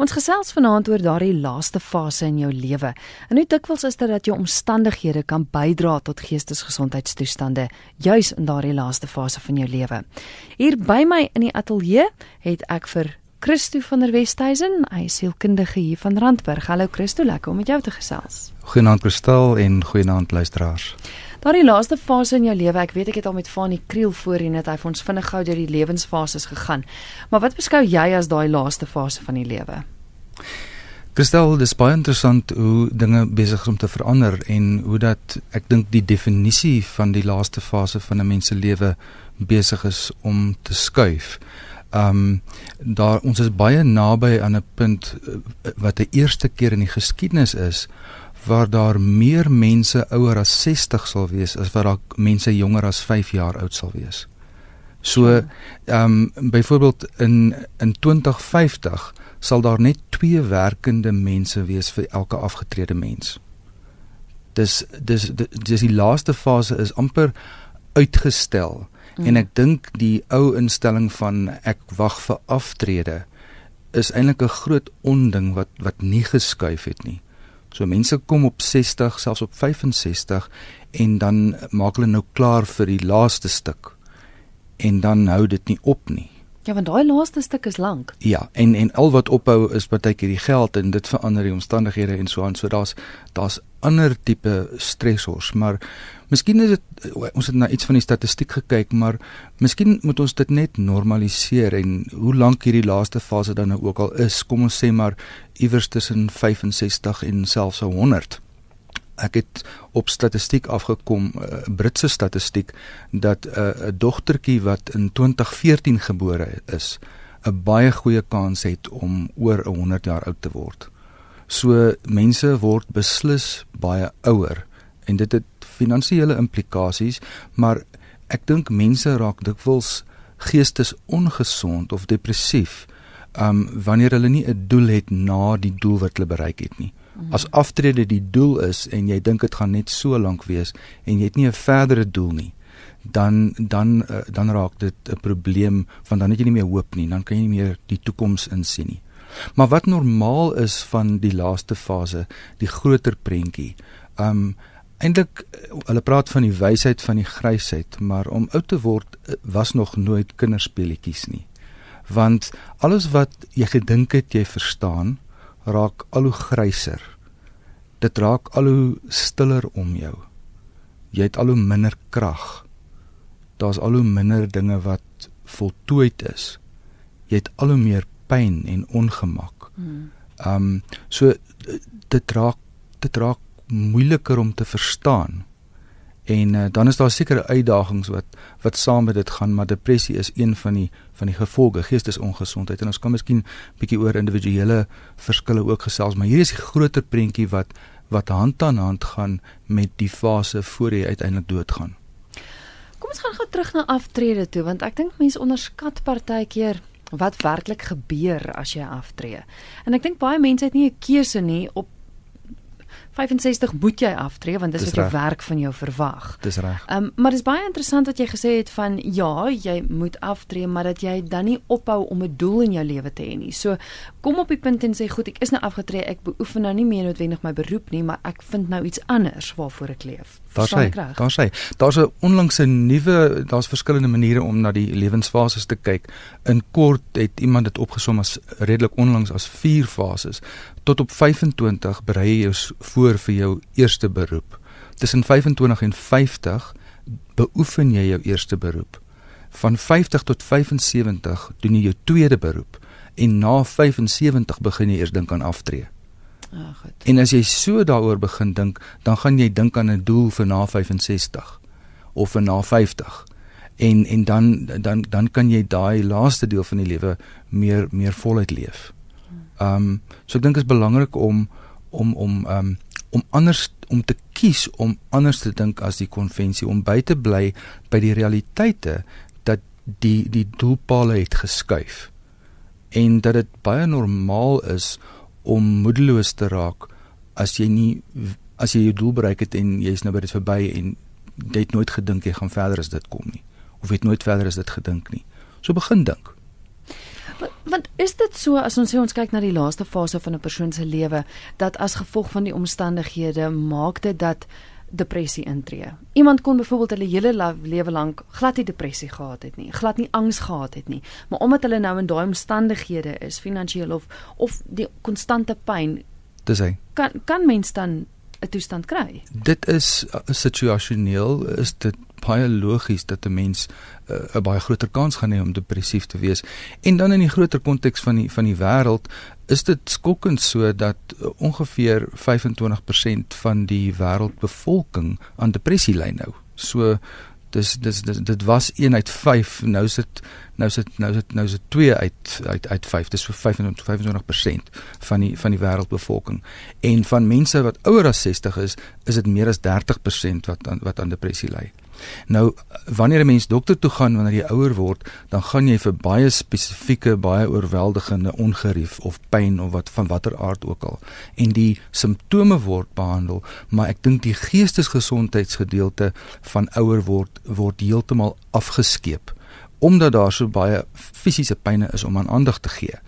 Ons gesels vanaand oor daardie laaste fase in jou lewe. En hoe dikwels is dit dat jou omstandighede kan bydra tot geestesgesondheidstoestande juis in daardie laaste fase van jou lewe. Hier by my in die ateljee het ek vir Christo van der Westhuizen, hy is sielkundige hier van Randburg. Hallo Christo, lekker om met jou te gesels. Goeienaand Kristal en goeienaand luisteraars. Daardie laaste fase in jou lewe, ek weet ek het al met Fanie Kriel voorheen net hy vir ons vinnig gou deur die lewensfases gegaan. Maar wat beskou jy as daai laaste fase van die lewe? Kristal, dis baie interessant hoe dinge besig is om te verander en hoe dat ek dink die definisie van die laaste fase van 'n mens se lewe besig is om te skuif. Um daar ons is baie naby aan 'n punt eh, wat 'n eerste keer in die geskiedenis is waar daar meer mense ouer as 60 sal wees as wat daar mense jonger as 5 jaar oud sal wees. So ehm um, byvoorbeeld in in 2050 sal daar net 2 werkende mense wees vir elke afgetrede mens. Dis dis dis die laaste fase is amper uitgestel mm. en ek dink die ou instelling van ek wag vir aftrede is eintlik 'n groot onding wat wat nie geskuif het nie. So mense kom op 60, selfs op 65 en dan maak hulle nou klaar vir die laaste stuk. En dan hou dit nie op nie. Ja, want daai laaste stuk is lank. Ja, en en al wat ophou is baie keer die geld en dit verander die omstandighede en so aan. So daar's daar's ander tipe stressors, maar miskien is dit ons het na iets van die statistiek gekyk, maar miskien moet ons dit net normaliseer en hoe lank hierdie laaste fase dan nou ook al is, kom ons sê maar iewers tussen 65 en selfs 100 ek het op statistiek afgekom 'n uh, Britse statistiek dat 'n uh, 'n dogtertjie wat in 2014 gebore is 'n baie goeie kans het om oor 100 jaar oud te word. So mense word beslis baie ouer en dit het finansiële implikasies, maar ek dink mense raak dikwels geestesongesond of depressief um wanneer hulle nie 'n doel het na die doel wat hulle bereik het nie. As aftrede die doel is en jy dink dit gaan net so lank wees en jy het nie 'n verdere doel nie, dan dan uh, dan raak dit 'n probleem want dan het jy nie meer hoop nie, dan kan jy nie meer die toekoms insien nie. Maar wat normaal is van die laaste fase, die groter prentjie. Um eintlik hulle praat van die wysheid van die grysheid, maar om oud te word eh, was nog nooit kinderspeletjies nie. Want alles wat jy gedink het jy verstaan, raak al hoe gryser. Dit raak al hoe stiller om jou. Jy het al hoe minder krag. Daar's al hoe minder dinge wat voltooid is. Jy het al hoe meer pyn en ongemak. Hmm. Ehm um, so dit raak dit raak moeiliker om te verstaan. En uh, dan is daar sekere uitdagings wat wat saam met dit gaan, maar depressie is een van die van die gevolge, geestesongesondheid. En ons kan miskien bietjie oor individuele verskille ook gesels, maar hier is die groter prentjie wat wat hand aan hand gaan met die fase voor jy uiteindelik doodgaan. Kom ons gaan gou terug na aftrede toe, want ek dink mense onderskat partykeer wat werklik gebeur as jy aftree. En ek dink baie mense het nie 'n keuse nie op 65 moet jy aftree want dis, dis wat jou werk van jou verwag. Dis reg. Ehm um, maar dis baie interessant wat jy gesê het van ja, jy moet aftree, maar dat jy dan nie ophou om 'n doel in jou lewe te hê nie. So kom op die punt en sê goed, ek is nou afgetree, ek beoefen nou nie meer noodwendig my beroep nie, maar ek vind nou iets anders waarvoor ek leef. Daar sê, daar sê, daar's 'n onlangse nuwe, daar's verskillende maniere om na die lewensfases te kyk. In kort het iemand dit opgesom as redelik onlangs as vier fases tot op 25 berei jy jou voor vir jou eerste beroep. Tussen 25 en 50 beoefen jy jou eerste beroep. Van 50 tot 75 doen jy jou tweede beroep en na 75 begin jy eers dink aan aftree. Ag, ah, goed. En as jy so daaroor begin dink, dan gaan jy dink aan 'n doel vir na 65 of vir na 50. En en dan dan dan kan jy daai laaste deel van die lewe meer meer voluit leef. Ehm um, so ek dink is belangrik om om om ehm um, om anders om te kies om anders te dink as die konvensie om by te bly by die realiteite dat die die doelpale het geskuif. En dat dit baie normaal is om moedeloos te raak as jy nie as jy jou doel bereik het en jy is nou by dit verby en jy het nooit gedink jy gaan verder as dit kom nie of het nooit verder as dit gedink nie. So begin dink Want is dit so as ons sê ons kyk na die laaste fase van 'n persoon se lewe dat as gevolg van die omstandighede maak dit dat depressie intree. Iemand kon byvoorbeeld hulle hele lewe lank glad nie depressie gehad het nie, glad nie angs gehad het nie, maar omdat hulle nou in daai omstandighede is, finansiëel of of die konstante pyn, dis hy. Kan kan mens dan 'n toestand kry? Dit is uh, situasioneel is dit baie logies dat 'n mens uh, 'n uh, baie groter kans gaan hê om depressief te wees. En dan in die groter konteks van die van die wêreld is dit skokkend so dat uh, ongeveer 25% van die wêreldbevolking aan depressie ly nou. So dis dis dis dit was 1 uit 5 nou sit nou sit nou sit nou sit 2 uit uit uit 5 dis so 25 25% van die van die wêreldbevolking en van mense wat ouer as 60 is is dit meer as 30% wat aan wat aan depressie ly. Nou wanneer 'n mens dokter toe gaan wanneer jy ouer word, dan gaan jy vir baie spesifieke, baie oorweldigende ongerief of pyn of wat van watter aard ook al. En die simptome word behandel, maar ek dink die geestesgesondheidsgedeelte van ouer word word heeltemal afgeskeep omdat daar so baie fisiese pyne is om aan aandag te gee.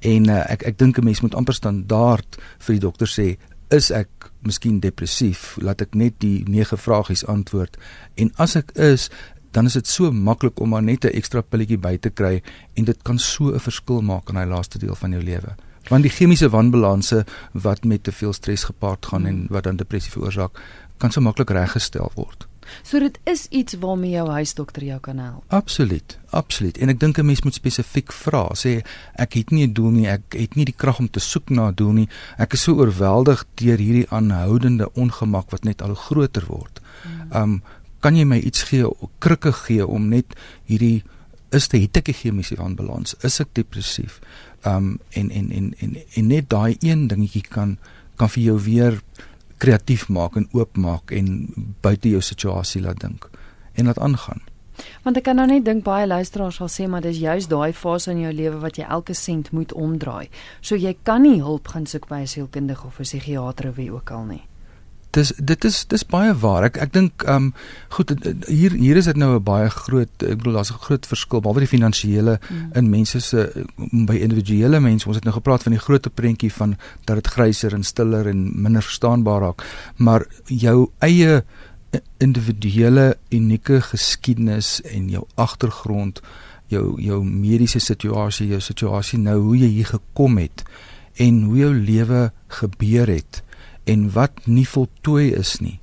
En uh, ek ek dink 'n mens moet amper standaard vir die dokter sê, is ek miskien depressief? Laat ek net die nege vragies antwoord. En as ek is, dan is dit so maklik om maar net 'n ekstra pilletjie by te kry en dit kan so 'n verskil maak in daai laaste deel van jou lewe. Want die chemiese wanbalanse wat met te veel stres gepaard gaan en wat dan depressie veroorsaak, kan so maklik reggestel word. So dit is iets waarmee jou huisdokter jou kan help. Absoluut, absoluut. En ek dink 'n mens moet spesifiek vra, sê ek het nie 'n doel nie, ek het nie die krag om te soek na 'n doel nie. Ek is so oorweldig deur hierdie aanhoudende ongemak wat net al groter word. Hmm. Um kan jy my iets gee, krikke gee om net hierdie is dit het ek 'n chemiese wanbalans? Is ek depressief? Um en en en en, en net daai een dingetjie kan kan vir jou weer kreatief maak en oopmaak en buite jou situasie laat dink en laat aangaan. Want ek kan nou net dink baie luisteraars sal sê maar dis juist daai fase in jou lewe wat jy elke sent moet omdraai. So jy kan nie hulp gaan soek by 'n sielkundige of 'n psigiater of wie ook al nie dis dit is dis baie waar. Ek ek dink ehm um, goed hier hier is dit nou 'n baie groot ek bedoel daar's 'n groot verskil behalwe die finansiële mm. in mense se by individuele mense. Ons het nou gepraat van die groot prentjie van dat dit gryser en stiller en minder verstaanbaar raak. Maar jou eie individuele unieke geskiedenis en jou agtergrond jou jou mediese situasie, jou situasie nou hoe jy hier gekom het en hoe jou lewe gebeur het en wat nie voltooi is nie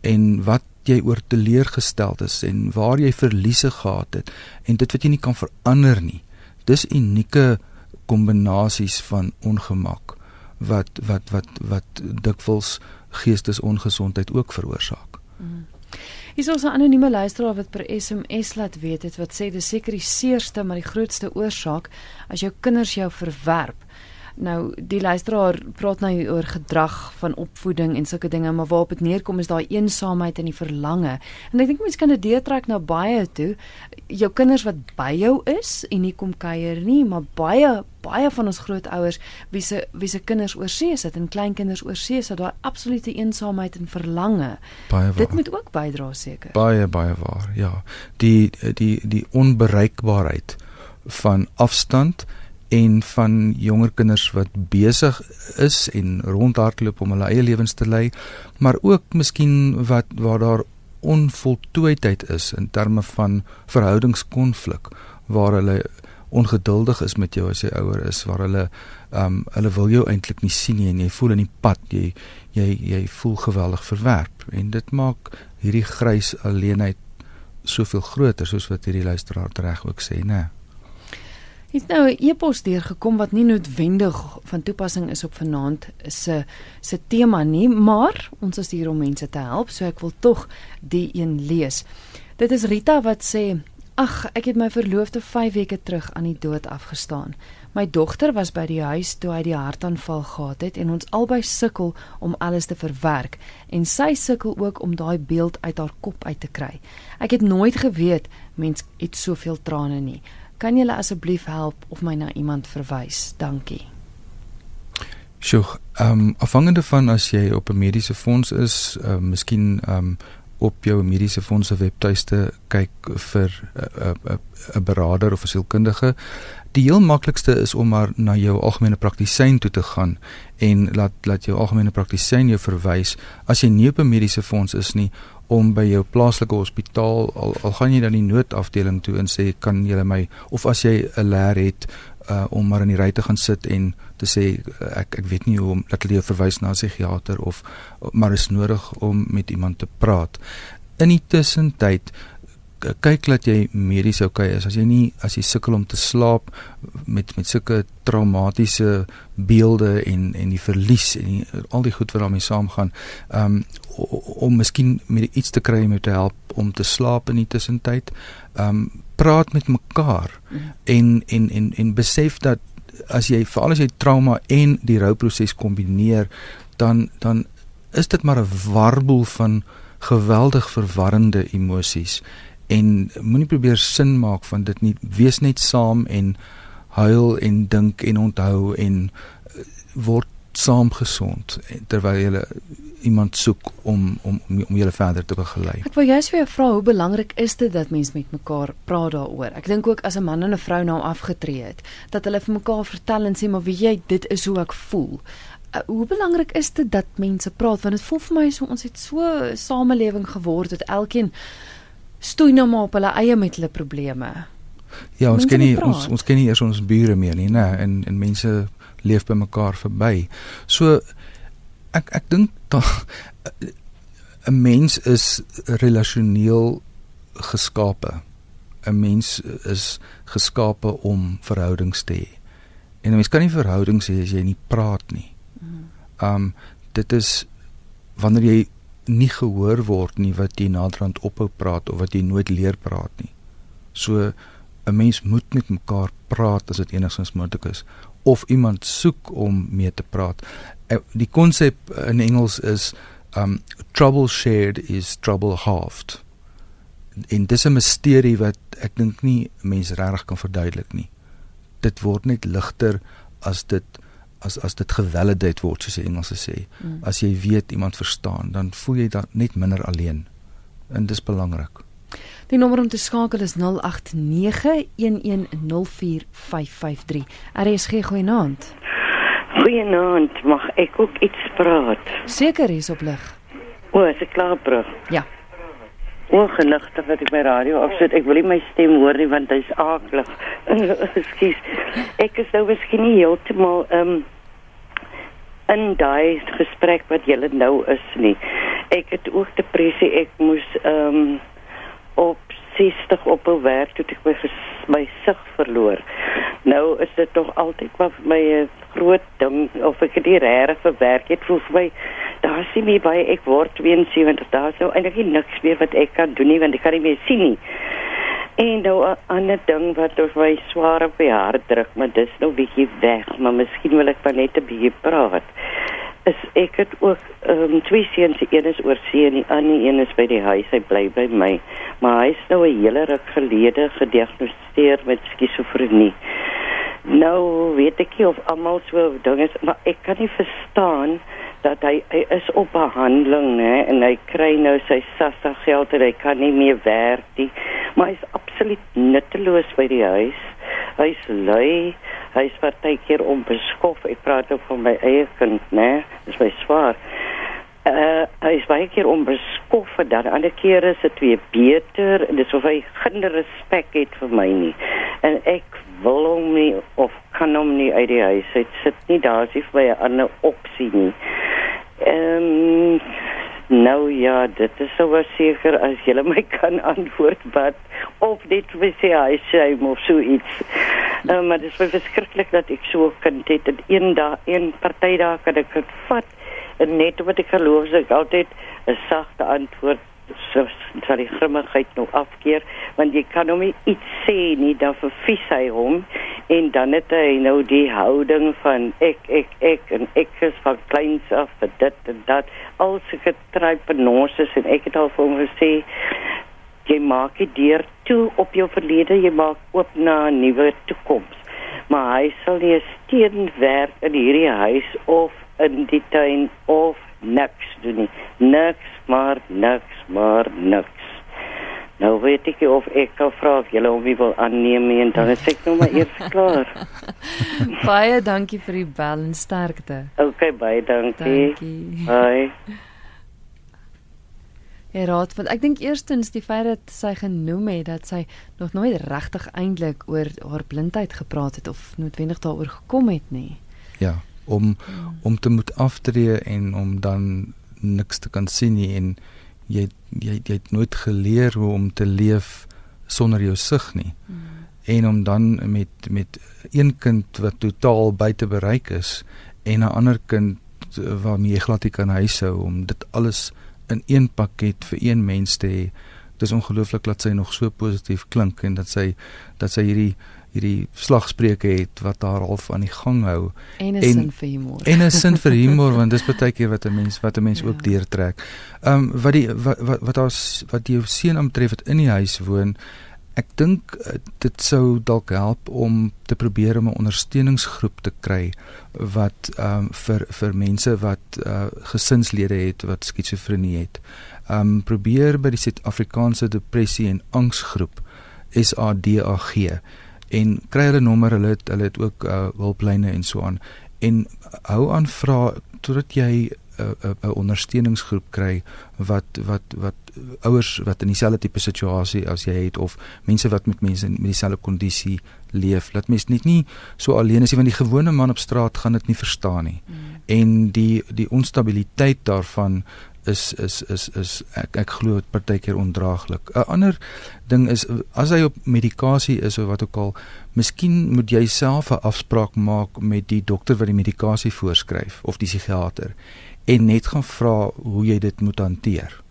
en wat jy oor teleurgesteld is en waar jy verliese gehad het en dit wat jy nie kan verander nie dis unieke kombinasies van ongemak wat wat wat wat dikwels geestesongesondheid ook veroorsaak. Mm. Is ons 'n anonieme luisteraar wat per SMS laat weet het wat sê dis seker die seerste maar die grootste oorsaak as jou kinders jou verwerp. Nou die luisteraar praat nou oor gedrag van opvoeding en sulke dinge, maar waarop dit neerkom is daai eensaamheid en die verlange. En ek dink mense kan dit deurtrek na baie toe. Jou kinders wat by jou is en nie kom kuier nie, maar baie baie van ons grootouers wie se wie se kinders oorsee sit en kleinkinders oorsee sit, daai absolute eensaamheid en verlange. Dit moet ook bydra seker. Baie baie waar. Ja. Die die die onbereikbaarheid van afstand en van jonger kinders wat besig is en rondhardloop om hulle eie lewens te lei, maar ook miskien wat waar daar onvoltooidheid is in terme van verhoudingskonflik waar hulle ongeduldig is met jou as jy ouer is waar hulle ehm um, hulle wil jou eintlik nie sien nie en jy voel in die pad jy jy jy voel geweldig verwerp. En dit maak hierdie grys alleenheid soveel groter soos wat hierdie luisteraar reg ook sê nê Het nou 'n e-pos deurgekom wat nie noodwendig van toepassing is op vanaand se se tema nie, maar ons is hier om mense te help, so ek wil tog die een lees. Dit is Rita wat sê: "Ag, ek het my verloofde 5 weke terug aan die dood afgestaan. My dogter was by die huis toe hy die hartaanval gehad het en ons albei sukkel om alles te verwerk en sy sukkel ook om daai beeld uit haar kop uit te kry. Ek het nooit geweet mens het soveel trane nie." Kan julle asseblief help of my na iemand verwys? Dankie. Sjoe, ehm um, afhangende van as jy op 'n mediese fonds is, ehm uh, miskien ehm um, op jou mediese fondse webtuiste kyk vir 'n 'n beraader of 'n sielkundige. Die heel maklikste is om maar na jou algemene praktisyn toe te gaan en laat laat jou algemene praktisyn jou verwys as jy nie op 'n mediese fonds is nie om by jou plaaslike hospitaal al, al gaan jy dan die noodafdeling toe en sê kan jy my of as jy 'n leer het uh, om maar in die ry te gaan sit en te sê uh, ek ek weet nie hoe om dat hulle jou verwys na 'n psigiater of maar is nodig om met iemand te praat. In die tussentyd kyk dat jy medies oukei okay is. As jy nie as jy sukkel om te slaap met met sulke traumatiese beelde en en die verlies en die, al die goed wat daarmee saamgaan, um om miskien met iets te kry om te help om te slaap in die tussentyd. Um praat met mekaar mm. en en en en besef dat as jy veral as jy trauma en die rouproses kombineer dan dan is dit maar 'n warboel van geweldig verwarrende emosies en moenie probeer sin maak van dit nie wees net saam en huil en dink en onthou en eh, word saam gesond terwyl jy iemand soek om om om julle verder te begelei. Ek wil juist vir jou vra hoe belangrik is dit dat mense met mekaar praat daaroor? Ek dink ook as 'n man en 'n vrou nou afgetree het, dat hulle vir mekaar vertel en sê maar weet jy dit is hoe ek voel. Uh, hoe belangrik is dit dat mense praat want dit voel vir my so ons het so 'n samelewing geword dat elkeen stoei nou maar op hulle eie met hulle probleme. Ja, ons ken nie ons ons ken nie eers ons bure meer nie, né? En en mense leef by mekaar verby. So ek ek dink 'n mens is relasioneel geskape. 'n Mens is geskape om verhoudings te hê. En 'n mens kan nie verhoudings hê as jy nie praat nie. Um dit is wanneer jy nie gehoor word nie wat jy naderhand ophou praat of wat jy nooit leer praat nie. So 'n mens moet met mekaar praat as dit enigstens moontlik is of iemand soek om mee te praat. Eh, die konsep in Engels is um trouble shared is trouble halved. En dis 'n misterie wat ek dink nie mense regtig kan verduidelik nie. Dit word net ligter as dit as as dit gevalidate word soos die Engelse sê. Mm. As jy weet iemand verstaan, dan voel jy dan net minder alleen. En dis belangrik. Die nommer om te skakel is 0891104553. RSG goeienaand. Goeienaand, mag ek ook iets praat? Seker is op lig. O, is ek klaar, bro? Ja. Ongelukkig dat ek my radio afsit. Ek wil nie my stem hoor nie want hy's aaklig. Ekskuus. Ek is nou miskien nie heeltemal ehm um, in daai gesprek wat julle nou is nie. Ek het ook depressie. Ek moes ehm um, op 60 op 'n werk toe ek my my sig verloor. Nou is dit tog altyd vir my groot ding of ek dit reg verwerk het vir my. Daar sien my by ek word 72. Daar is nou eintlik niks meer wat ek kan doen nie want ek kan nie meer sien nie. En nou 'n ander ding wat oor my swaar op die hart druk, maar dis nou bietjie weg, maar miskien wil ek net 'n bietjie praat is ek het ook um, twee seuns, een is oor see en die ander een is by die huis. Hy bly by my. Maar hy is nou 'n hele ruk gelede gediagnoseer met skizofrenie. Nou weet ek nie of almal so ding is, maar ek kan nie verstaan dat hy hy is op behandeling nê en hy kry nou sy SASSA geld en hy kan nie meer werk nie. Maar hy is absoluut nutteloos by die huis. Hy's lui hy's partykeer onbeskof. Ek praat ook van my eie kind, né? Dis my swaar. Uh hy's baie keer onbeskof en dan ander kere is dit weer beter en dis of hy geen respek het vir my nie. En ek wil hom nie of kan hom nie uit die huis. Hy sit nie daar as hy vir my 'n ander opsie nie. Ehm um, Nou ja, dit is sou seker as jy my kan antwoord wat of dit wil sê hy sê of so iets. Uh, maar dit is verskriklik dat ek so kan dit in een dag een party daar kan ek dit vat en net wat ek geloof ek altyd 'n sagte antwoord so sal die grimmigheid nou afkeer want jy kan hom nie iets sê nie dan vervies hy hom en dan het hy nou die houding van ek ek ek en ek is van kleins af vir dit en dat al sy getrypenoses en ek het al vir hom gesê jy maak die deur toe op jou verlede jy maak oop na 'n nuwe toekoms maar hy sal nie 'n steen werk in hierdie huis of in die tuin of niks doen nie. Niks, maar niks, maar niks. Nou weet ek of ek kan vra of julle hom wil aanneem nie, en dan is ek nou maar eers klaar. Baie dankie vir die bel en sterkte. Okay, baie dankie. Dankie. Bye. Ja, raad want ek dink eerstens die feit dat sy genoem het dat sy nog nooit regtig eintlik oor haar blindheid gepraat het of noodwendig daaroor gekom het nie. Ja, om om te moet aftree en om dan niks te kan sien nie en jy jy jy het nooit geleer hoe om te leef sonder jou sig nie. Mm. En om dan met met een kind wat totaal buite bereik is en 'n ander kind waarmee jy glad nie kan huishou om dit alles in een pakket vir een mens te hê. Dis ongelooflik dat sy nog so positief klink en dat sy dat sy hierdie hierdie slagspreuke het wat haar half aan die gang hou en 'n sin vir humor. En 'n sin vir humor want dis baie keer wat 'n mens wat 'n mens ja. ook deurtrek. Ehm um, wat die wat wat wat as wat jou seun aanbetref wat in die huis woon, ek dink eh, dit sou dalk help om te probeer om 'n ondersteuningsgroep te kry wat ehm um, vir vir mense wat uh, gesinslede het wat skizofrenie het. Ehm um, probeer by die Suid-Afrikaanse depressie en angsgroep SADAG en kry hulle nommer hulle het, hulle het ook uh, hulplyne en so aan. En hou aan vra totdat jy 'n uh, 'n uh, uh, ondersteuningsgroep kry wat wat wat ouers wat in dieselfde tipe situasie as jy het of mense wat met mense met dieselfde kondisie leef. Laat mens net nie so alleen is nie want die gewone man op straat gaan dit nie verstaan nie. Mm. en die die onstabiliteit daarvan is is is is ek ek glo dit partykeer ondraaglik. 'n Ander ding is as hy op medikasie is of wat ook al, miskien moet jy self 'n afspraak maak met die dokter wat die medikasie voorskryf of die psigiater en net gaan vra hoe jy dit moet hanteer.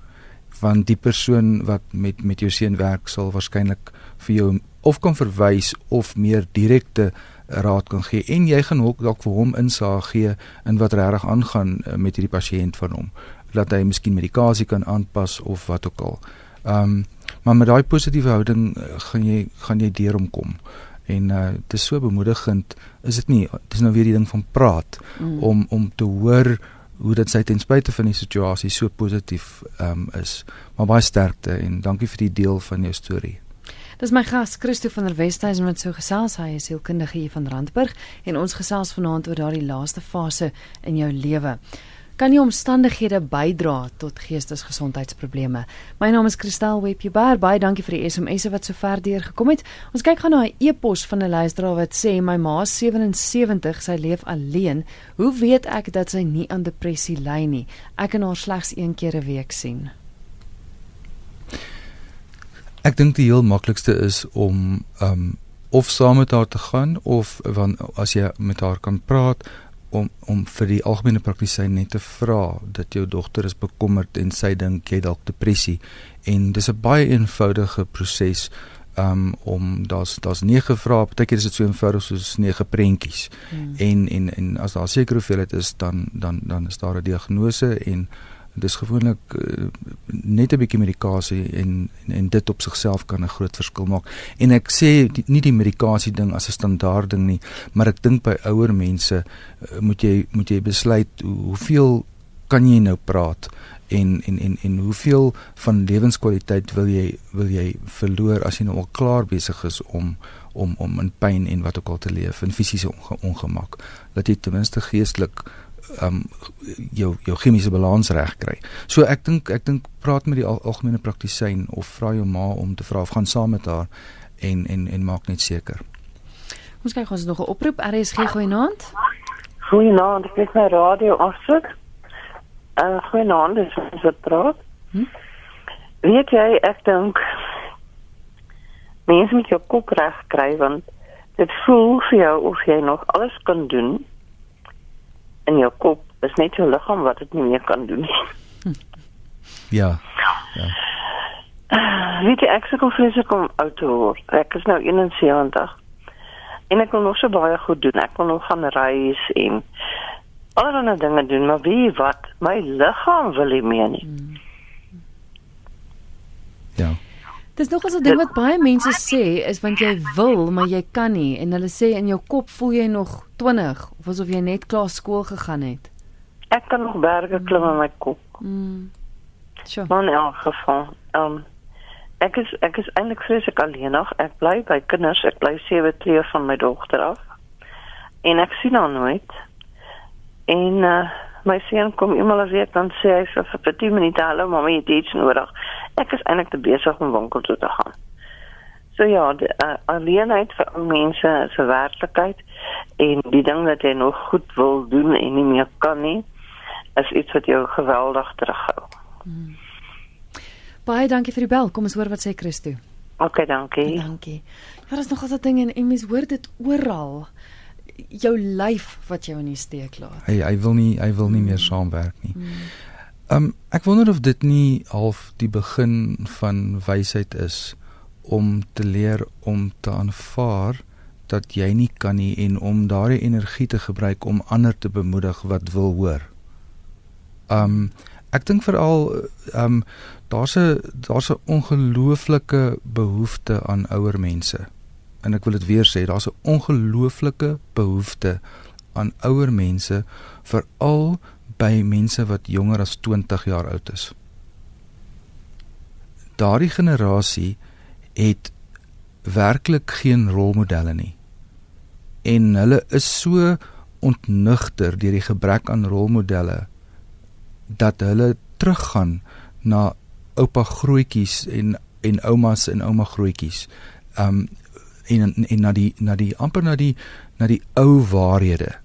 Want die persoon wat met met jou seun werk sal waarskynlik vir jou of kan verwys of meer direkte raad kan gee en jy gaan ook dalk vir hom insaag gee in wat regtig aangaan eh, met hierdie pasiënt van hom dat hy miskien medikasie kan aanpas of wat ook al. Ehm um, maar met daai positiewe houding uh, gaan jy gaan jy deur hom kom. En uh dit is so bemoedigend, is dit nie? Dis nou weer die ding van praat mm. om om te hoor hoe dit sy ten spyte van die situasie so positief ehm um, is. Maar baie sterkte en dankie vir die deel van jou storie. Dis my gas Christo van der Westhuizen wat so gesels hy is sielkundige hier van Randburg en ons gesels vanaand oor daardie laaste fase in jou lewe kan die omstandighede bydra tot geestesgesondheidsprobleme. My naam is Christel Webber. Baie dankie vir die SMS'e wat sover deurgekom het. Ons kyk gaan na 'n e-pos van 'n luisteraar wat sê my ma is 77, sy leef alleen. Hoe weet ek dat sy nie aan depressie ly nie? Ek kan haar slegs een keer 'n week sien. Ek dink die heel maklikste is om um of saam met haar te gaan of want as jy met haar kan praat om om vir die algemene praktisyn net te vra dat jou dogter is bekommerd en sy dink jy dalk depressie en dis 'n baie eenvoudige proses um, om daar's daar's nege vrae partykeer is dit so eenvoudig soos nege prentjies hmm. en en en as daar seker hoeveelheid is dan dan dan is daar 'n diagnose en dis gewoonlik uh, net 'n bietjie medikasie en, en en dit op sigself kan 'n groot verskil maak. En ek sê die, nie die medikasie ding as 'n standaard ding nie, maar ek dink by ouer mense uh, moet jy moet jy besluit hoeveel kan jy nou praat en en en en hoeveel van lewenskwaliteit wil jy wil jy verloor as jy nou al klaar besig is om om om in pyn en wat ook al te leef en fisiese onge, ongemak dat jy ten minste geestelik um jou jou chemiese balans reg kry. So ek dink ek dink praat met die al, algemene praktisyn of vra jou ma om te vra of gaan saam met haar en en en maak net seker. Ons kyk ons nog 'n oproep RSG goeienaand. Goeienaand, ek is by radio afsit. Uh goeienaand, dis ons wat praat. Hm? Weet jy ek dink mens moet jou kop reg kry want dit voel vir jou of jy nog alles kan doen in jou kop is net jou liggaam wat dit nie meer kan doen nie. Ja. Ja. Weet jy ek sê kom vreeslik om oud te word. Ek is nou 71. En ek wil nog so baie goed doen. Ek wil nog gaan reis en allerlei dinge doen, maar wie wat my liggaam wil nie meer nie. Hmm. Ja. Dis nog 'n ding wat baie mense sê is want jy wil, maar jy kan nie en hulle sê in jou kop voel jy nog 20 of asof jy net klaar skool gegaan het. ek kan nog berge klim in my kop. Mm. Sjoe. Maar in elk geval, ehm um, ek is ek is eintlik vreeslik alleenig. Ek bly by kinders. Ek bly sewe tree van my dogter af. En ek sien haar nooit. En uh, my seun kom eenmal 'n week dan sê hy vir vir 10 minute hallo mamma, jy het iets nodig. Ek is eintlik te besig om winkel toe te gaan. So ja, die, uh, alleenheid vir mense is 'n werklikheid en die ding wat jy nog goed wil doen en nie meer kan nie, is iets wat jou geweldig terughou. Hmm. Baie dankie vir die bel. Kom ons hoor wat sê Christo. OK, dankie. Dankie. Ja, daar's nog altyd dinge en, en mens hoor dit oral. Jou lyf wat jou in die steek laat. Hy hy wil nie hy wil nie meer saamwerk nie. Ehm um, ek wonder of dit nie half die begin van wysheid is om te leer om te aanvaar dat jy nie kan nie en om daardie energie te gebruik om ander te bemoedig wat wil hoor. Um ek dink veral um daar's 'n daar's 'n ongelooflike behoefte aan ouer mense. En ek wil dit weer sê, daar's 'n ongelooflike behoefte aan ouer mense veral by mense wat jonger as 20 jaar oud is. Daardie generasie het werklik geen rolmodelle nie. En hulle is so ontnugter deur die gebrek aan rolmodelle dat hulle teruggaan na oupa grootjies en en oumas en ouma grootjies. Um en en na die na die amper na die na die ou waarhede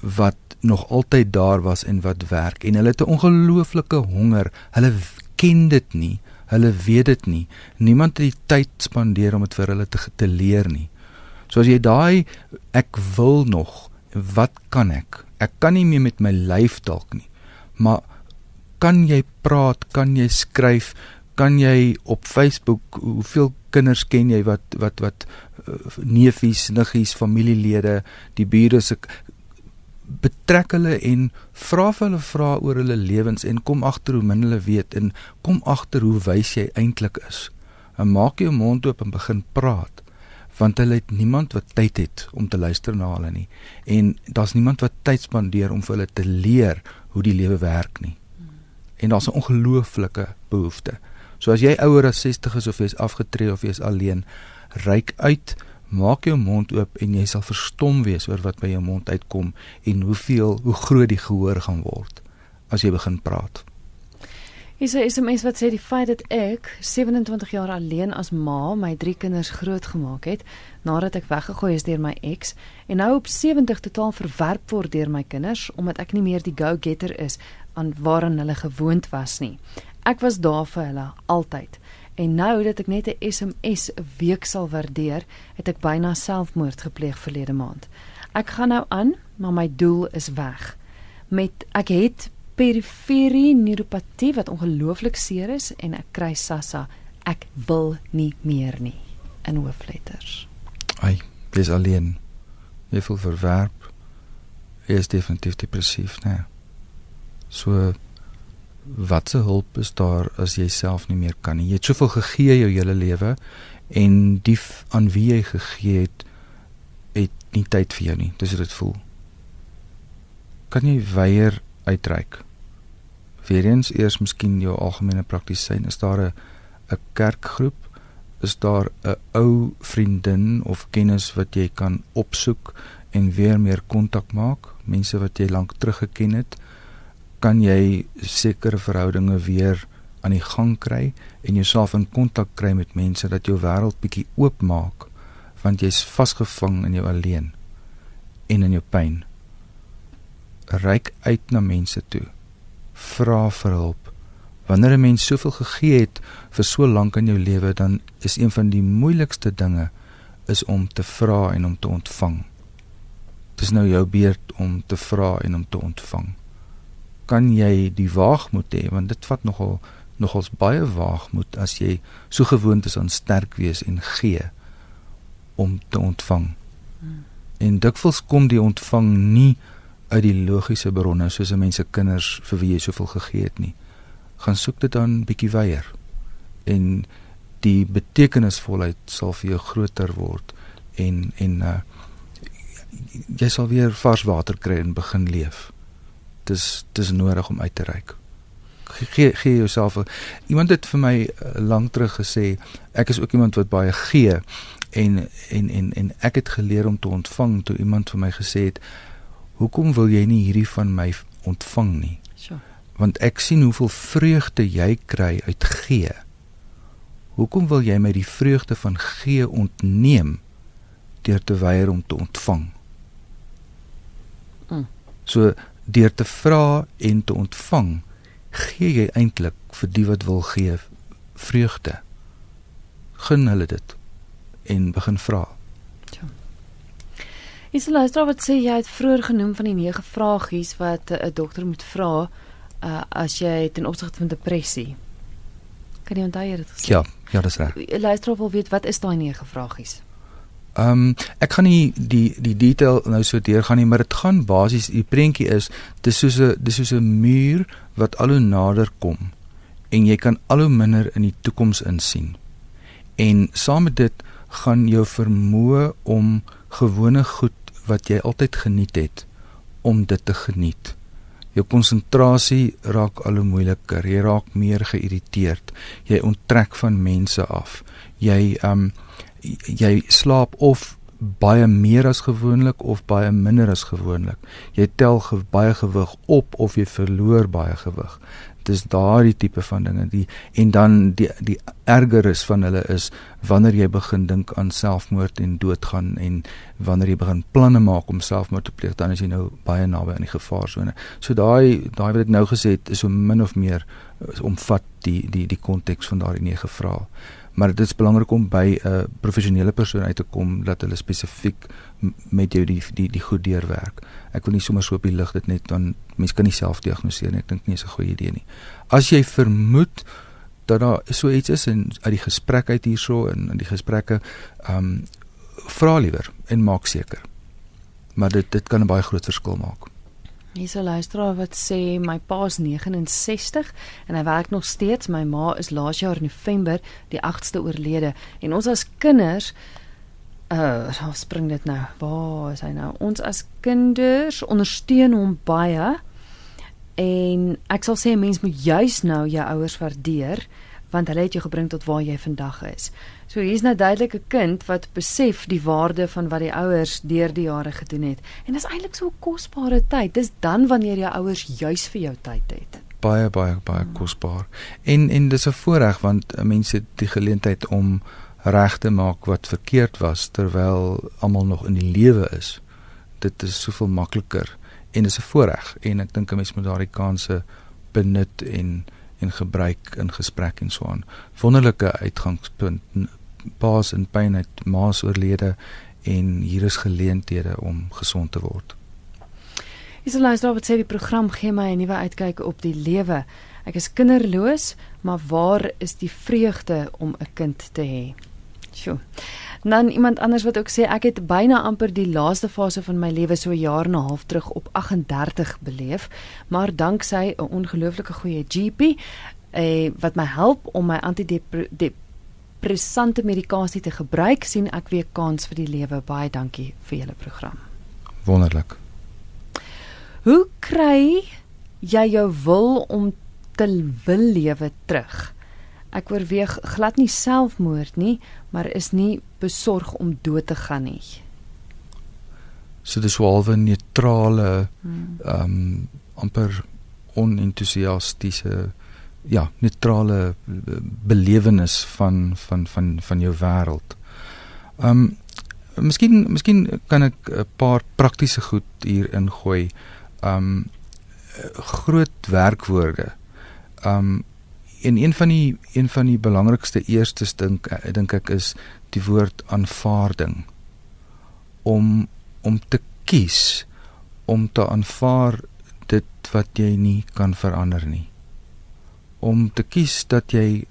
wat nog altyd daar was en wat werk en hulle het 'n ongelooflike honger. Hulle ken dit nie. Hulle weet dit nie. Niemand het die tyd spandeer om dit vir hulle te, te leer nie. So as jy daai ek wil nog, wat kan ek? Ek kan nie meer met my lyf dalk nie. Maar kan jy praat? Kan jy skryf? Kan jy op Facebook hoeveel kinders ken jy wat wat wat uh, neefies, niggies, familielede, die bure se betrek hulle en vra vir hulle vra oor hulle lewens en kom agter hoe min hulle weet en kom agter hoe wys jy eintlik is. En maak jou mond oop en begin praat want hulle het niemand wat tyd het om te luister na hulle nie en daar's niemand wat tyd spandeer om vir hulle te leer hoe die lewe werk nie. En daar's 'n ongelooflike behoefte. So as jy ouer as 60 is of jy's afgetree of jy's alleen, ryk uit Maak jou mond oop en jy sal verstom wees oor wat by jou mond uitkom en hoeveel hoe groot die gehoor gaan word as jy begin praat. Is is 'n mens wat sê die feit dat ek 27 jaar alleen as ma my drie kinders grootgemaak het nadat ek weggegooi is deur my ex en nou op 70 totaal verwerp word deur my kinders omdat ek nie meer die go-getter is aan waaraan hulle gewoond was nie. Ek was daar vir hulle altyd. En nou dat ek net 'n SMS 'n week sal waardeer, het ek byna selfmoord gepleeg verlede maand. Ek gaan nou aan, maar my doel is weg. Met ek het periferie neuropatie wat ongelooflik seer is en ek kry SASSA. Ek wil nie meer nie in hoofletters. Ai, dis alleen. Jy voel verwerp. Jy is definitief depressief, né? Nee. So watse hulp is daar as jy self nie meer kan nie? Jy het soveel gegee jou hele lewe en die aan wie jy gegee het het nie tyd vir jou nie. Dis wat dit voel. Kan jy weier uitreik? Weerens eers miskien jou algemene praktisyn, is daar 'n 'n kerkgroep? Is daar 'n ou vriendin of kennis wat jy kan opsoek en weer meer kontak maak? Mense wat jy lank terug geken het? Kan jy sekere verhoudinge weer aan die gang kry en jouself in kontak kry met mense dat jou wêreld bietjie oopmaak want jy's vasgevang in jou alleen en in jou pyn. Ryk uit na mense toe. Vra vir hulp. Wanneer 'n mens soveel gegee het vir so lank in jou lewe, dan is een van die moeilikste dinge is om te vra en om te ontvang. Dit is nou jou beurt om te vra en om te ontvang kan jy die waagmoed hê want dit vat nogal nogals baie waagmoed as jy so gewoond is aan sterk wees en gee om te ontvang. Hmm. En dikwels kom die ontvang nie uit die logiese bronne soos 'n mens se kinders vir wie jy soveel gegee het nie. Gaan soek dit dan bietjie weier en die betekenisvolheid sal vir jou groter word en en uh, jy sal weer vars water kry en begin leef dis dis nodig om uit te reik. Gee gee jouself iemand het vir my uh, lank terug gesê ek is ook iemand wat baie gee en en en en ek het geleer om te ontvang toe iemand vir my gesê het hoekom wil jy nie hierdie van my ontvang nie? Sjoe. Want ek sien hoeveel vreugde jy kry uit gee. Hoekom wil jy my die vreugde van gee ontneem deur te weier om te ontvang? Mm. So deur te vra en te ontvang, gee jy eintlik vir die wat wil gee vreugde. Gun hulle dit en begin vra. Is die luisteraar wat sê jy het vroeër genoem van die nege vragies wat 'n uh, dokter moet vra uh, as jy ten opsigte van depressie. Kan jy onthou dit gesê? Ja, ja, dis reg. Die luisteraar wil weet wat is daai nege vragies? Ehm um, ek gaan nie die die detail nou so deurgaan nie, maar dit gaan basies die prentjie is dis soos 'n dis soos 'n muur wat al hoe nader kom en jy kan al hoe minder in die toekoms insien. En saam met dit gaan jou vermoë om gewone goed wat jy altyd geniet het om dit te geniet. Jou konsentrasie raak al hoe moeiliker. Jy raak meer geïrriteerd. Jy onttrek van mense af. Jy um jy slaap of baie meer as gewoonlik of baie minder as gewoonlik. Jy tel ge baie gewig op of jy verloor baie gewig dis daardie tipe van dinge die en dan die die erger is van hulle is wanneer jy begin dink aan selfmoord en doodgaan en wanneer jy begin planne maak om selfmoord te pleeg dan is jy nou baie naby aan die gevaarsone. So daai daai wat ek nou gesê het is so min of meer omvat die die die konteks van daardie nege vrae. Maar dit is belangrik om by 'n uh, professionele persoon uit te kom dat hulle spesifiek met jou die die die goed deurwerk. Ek wil nie sommer so op die lig dit net dan mense kan nie self diagnoseer nie. Ek dink nie is 'n goeie idee nie. As jy vermoed dat daar so iets is en uit die gesprek uit hierso en in die gesprekke ehm um, vra liewer en maak seker. Maar dit dit kan 'n baie groot verskil maak. Hier's 'n luisteraar wat sê my pa is 69 en hy werk nog steeds. My ma is laas jaar November die 8ste oorlede en ons as kinders uh hoe spring dit nou? Waar is hy nou? Ons as kinders ondersteun hom baie. En ek sal sê 'n mens moet juis nou jou ouers waardeer want hulle het jou gebring tot waar jy vandag is. So hier's nou duidelik 'n kind wat besef die waarde van wat die ouers deur die jare gedoen het. En dit is eintlik so 'n kosbare tyd. Dis dan wanneer jou ouers juis vir jou tyd het. Baie baie baie kosbaar. En en dis 'n voorreg want mense het die geleentheid om reg te maak wat verkeerd was terwyl almal nog in die lewe is. Dit is soveel makliker en dis 'n voorreg en ek dink 'n mens moet daardie kansse benut en en gebruik in gesprek en so aan. Wonderlike uitgangspunt. Paas en pyn het maas oorlede en hier is geleenthede om gesond te word. Is die luisteraar wat sê die program gee my 'n nuwe uitkyk op die lewe. Ek is kinderloos, maar waar is die vreugde om 'n kind te hê? Sjoe. Dan iemand anders wat ook sê ek het byna amper die laaste fase van my lewe so 'n jaar en 'n half terug op 38 beleef, maar danksy 'n ongelooflike goeie GP eh wat my help om my antidepressante medikasie te gebruik, sien ek weer kans vir die lewe. Baie dankie vir julle program. Wonderlik. Hoe kry jy jou wil om te wil lewe terug? Ek oorweeg glad nie selfmoord nie, maar is nie besorg om dood te gaan nie. So dis walwe neutrale hmm. ehm um, amper onentoesiastiese ja, neutrale belewenis van van van van jou wêreld. Ehm um, miskien miskien kan ek 'n paar praktiese goed hier ingooi. Um, groot werkwoorde. Um, en een van die een van die belangrikste eerstes dink dink ek is die woord aanvaarding om om te kies om te aanvaar dit wat jy nie kan verander nie om te kies dat jy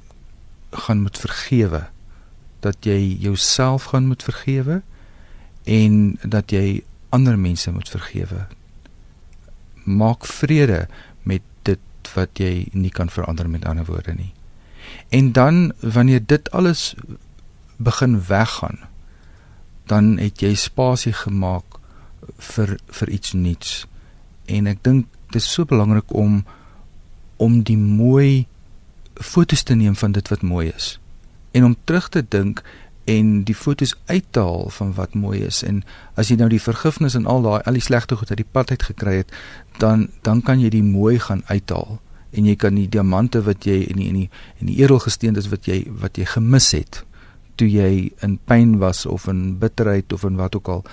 gaan moet vergewe dat jy jouself gaan moet vergewe en dat jy ander mense moet vergewe maak vrede wat jy nie kan verander met ander woorde nie. En dan wanneer dit alles begin weggaan, dan het jy spasie gemaak vir vir iets nuuts. En ek dink dis so belangrik om om die mooi fotos te neem van dit wat mooi is. En om terug te dink en die fotos uit te haal van wat mooi is. En as jy nou die vergifnis en al daai al die slegte goed uit die pad uit gekry het dan dan kan jy die mooi gaan uithaal. En jy kan die diamante wat jy en die en die en die edelgesteentes wat jy wat jy gemis het toe jy in pyn was of in bitterheid of in wat ook al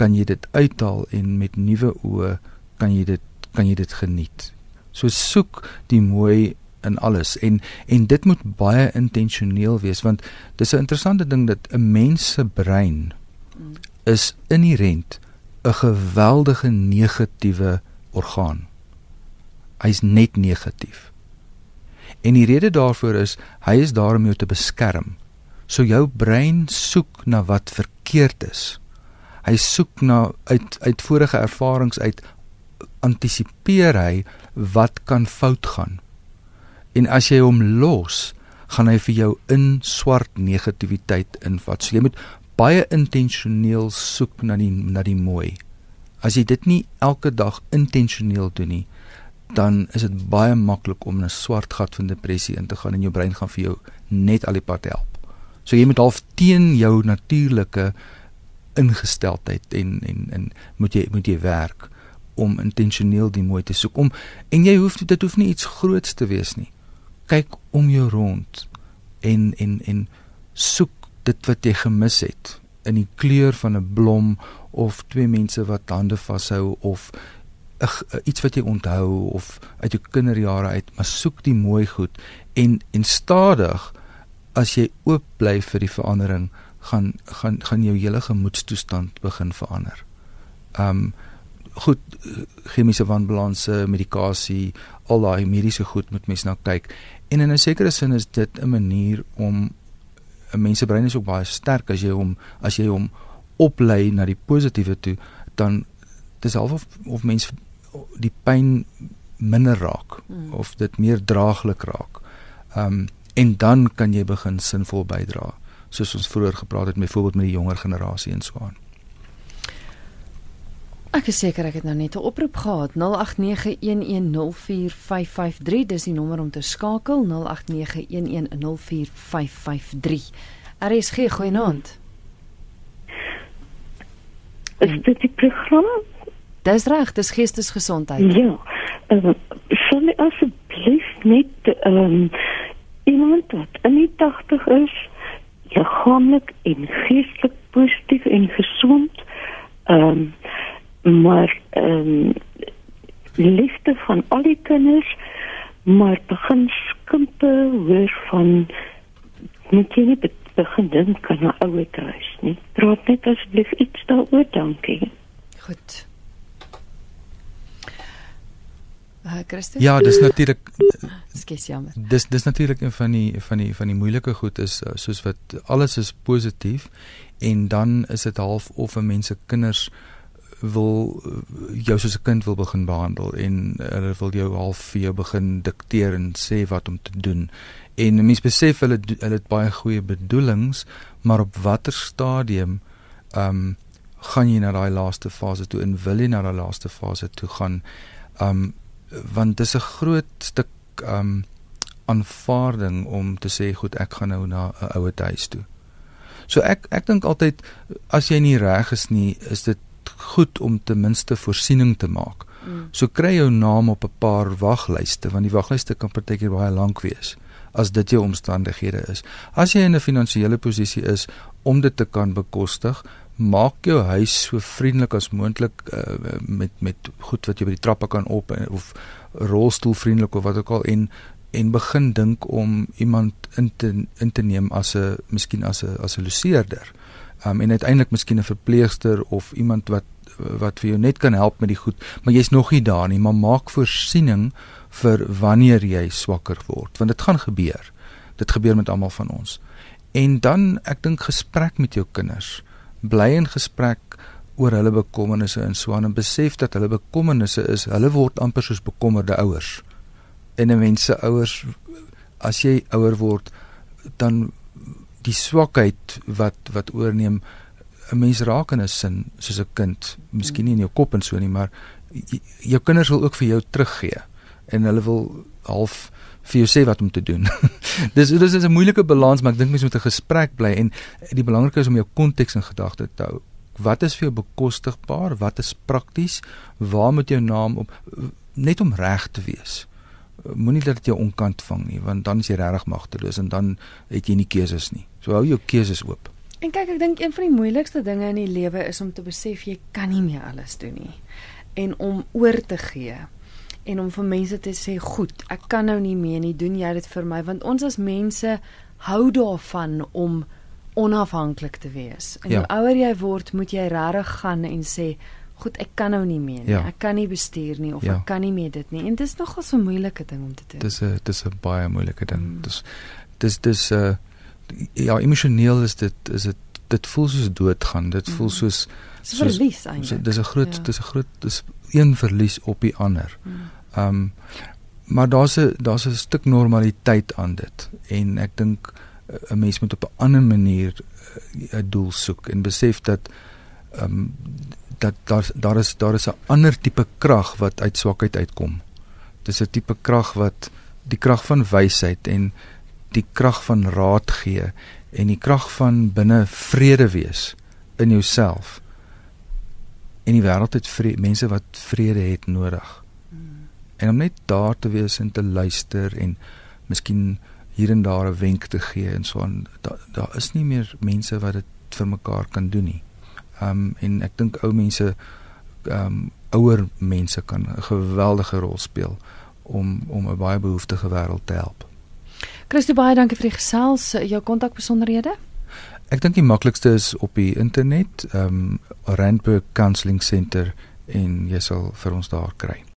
kan jy dit uithaal en met nuwe oë kan jy dit kan jy dit geniet. So soek die mooi in alles en en dit moet baie intentioneel wees want dis 'n interessante ding dat 'n mens se brein is inherënt 'n geweldige negatiewe orgaan. Hy's net negatief. En die rede daarvoor is hy is daar om jou te beskerm. So jou brein soek na wat verkeerd is. Hy soek na uit uit vorige ervarings uit antisipeer hy wat kan fout gaan. En as jy hom los, gaan hy vir jou in swart negativiteit invat. So jy moet baie intentioneel soek na die na die mooi. As jy dit nie elke dag intentioneel doen nie, dan is dit baie maklik om 'n swart gat van depressie in te gaan en jou brein gaan vir jou net al die pad help. So jy moet half teen jou natuurlike ingesteldheid en en en moet jy moet jy werk om intentioneel die mooi te soek om en jy hoef dit hoef nie iets groots te wees nie kyk om jou rond en en en soek dit wat jy gemis het in die kleur van 'n blom of twee mense wat hande vashou of ag iets wat jy onthou of uit jou kinderjare uit maar soek die mooi goed en en stadig as jy oop bly vir die verandering gaan gaan gaan jou hele gemoedstoestand begin verander. Um goed chemiese wanbalanse, medikasie, al daai mediese goed moet mens nou kyk En in 'n sekere sin is dit 'n manier om 'n mens se brein is ook baie sterk as jy hom as jy hom oplei na die positiewe toe, dan dis half of of mens die pyn minder raak hmm. of dit meer draaglik raak. Ehm um, en dan kan jy begin sinvol bydra soos ons vroeër gepraat het met byvoorbeeld met die jonger generasie en so aan. Ek is seker ek het nou net 'n oproep gehad 0891104553 dis die nommer om te skakel 0891104553 RSG goeienaand Is dit die program? Dis reg, dis geestesgesondheid. Ja. Ehm uh, sal ek asseblief net ehm um, iemand wat in die 80 is, liggaamlik en geestelik positief en gesond ehm um, maar ehm um, liefde van al die kinders maar begin skimpe hoor van moet jy nie begin dink aan 'n ouer huis nie. Praat net asseblief iets daaroor dankie. Goed. Uh, ja, dis natuurlik Skus jammer. Dis dis natuurlik een van die van die van die moeilike goed is uh, soos wat alles is positief en dan is dit half of 'n mens se kinders uh, wil jou soos 'n kind wil begin behandel en hulle wil jou half vir jou begin dikteer en sê wat om te doen. En mense besef hulle hulle het baie goeie bedoelings, maar op watter stadium ehm um, gaan jy na daai laaste fase toe en wil jy na daai laaste fase toe gaan? Ehm um, want dis 'n groot stuk ehm um, aanvaarding om te sê goed ek gaan nou na 'n ouer huis toe. So ek ek dink altyd as jy nie reg is nie, is dit goed om ten minste voorsiening te maak. Mm. So kry jou naam op 'n paar waglyste want die waglyste kan partykeer baie lank wees as dit jou omstandighede is. As jy in 'n finansiële posisie is om dit te kan bekostig, maak jou huis so vriendelik as moontlik uh, met met goed wat jy by die trappe kan op of rolstoelvriendelik of wat ook al en en begin dink om iemand in te in te neem as 'n miskien as 'n as 'n loseerder um, en uiteindelik miskien 'n verpleegster of iemand wat wat vir jou net kan help met die goed, maar jy's nog nie daar nie, maar maak voorsiening vir wanneer jy swakker word, want dit gaan gebeur. Dit gebeur met almal van ons. En dan ek dink gesprek met jou kinders. Bly in gesprek oor hulle bekommernisse en so aan en besef dat hulle bekommernisse is, hulle word amper soos bekommerde ouers. En 'n mens se ouers as jy ouer word, dan die swakheid wat wat oorneem 'n mens raak in 'n sin soos 'n kind, miskien nie in jou kop en so nie, maar jou kinders wil ook vir jou teruggee en hulle wil half vir jou sê wat om te doen. dis dis is 'n moeilike balans, maar ek dink mense moet 'n gesprek bly en die belangrike is om jou konteks in gedagte te hou. Wat is vir jou bekostigbaar? Wat is prakties? Waar moet jou naam op net om reg te wees? Moenie dat dit jou onkant vang nie, want dan is jy regtig magteloos en dan het jy nie keuses nie. So hou jou keuses oop. En kyk, ek dink een van die moeilikste dinge in die lewe is om te besef jy kan nie meer alles doen nie en om oor te gee en om vir mense te sê goed, ek kan nou nie meer nie, doen jy dit vir my want ons as mense hou daarvan om onafhanklik te wees. En ja. hoe ouer jy word, moet jy regtig gaan en sê goed, ek kan nou nie meer nie. Ja. Ek kan nie bestuur nie of ja. ek kan nie meer dit nie. En dit is nogal so 'n moeilike ding om te doen. Dis 'n dis 'n baie moeilike ding. Mm. Dis dis dis uh ja, emosioneel is dit is dit dit voel soos doodgaan. Dit voel mm. soos soos verlies eintlik. Dis 'n groot ja. dis 'n groot dis een verlies op die ander. Mm. Ehm um, maar daar's 'n daar's 'n stuk normaliteit aan dit en ek dink eh, 'n mens moet op 'n ander manier eh, 'n doel soek en besef dat ehm um, dat daar daar is daar is 'n ander tipe krag wat uit swakheid uitkom. Dis 'n tipe krag wat die krag van wysheid en die krag van raad gee en die krag van binne vrede wees in jouself. En die wêreld het vrede, mense wat vrede het nodig en om net daar te wees en te luister en miskien hier en daar 'n wenk te gee en so aan daar daar is nie meer mense wat dit vir mekaar kan doen nie. Ehm um, en ek dink ou mense ehm um, ouer mense kan 'n geweldige rol speel om om 'n baie behoeftige wêreld te help. Christo baie dankie vir die gesels, jou kontakbesonderhede. Ek dink die maklikste is op die internet, ehm um, Randburg Counselling Center en jy sal vir ons daar kry.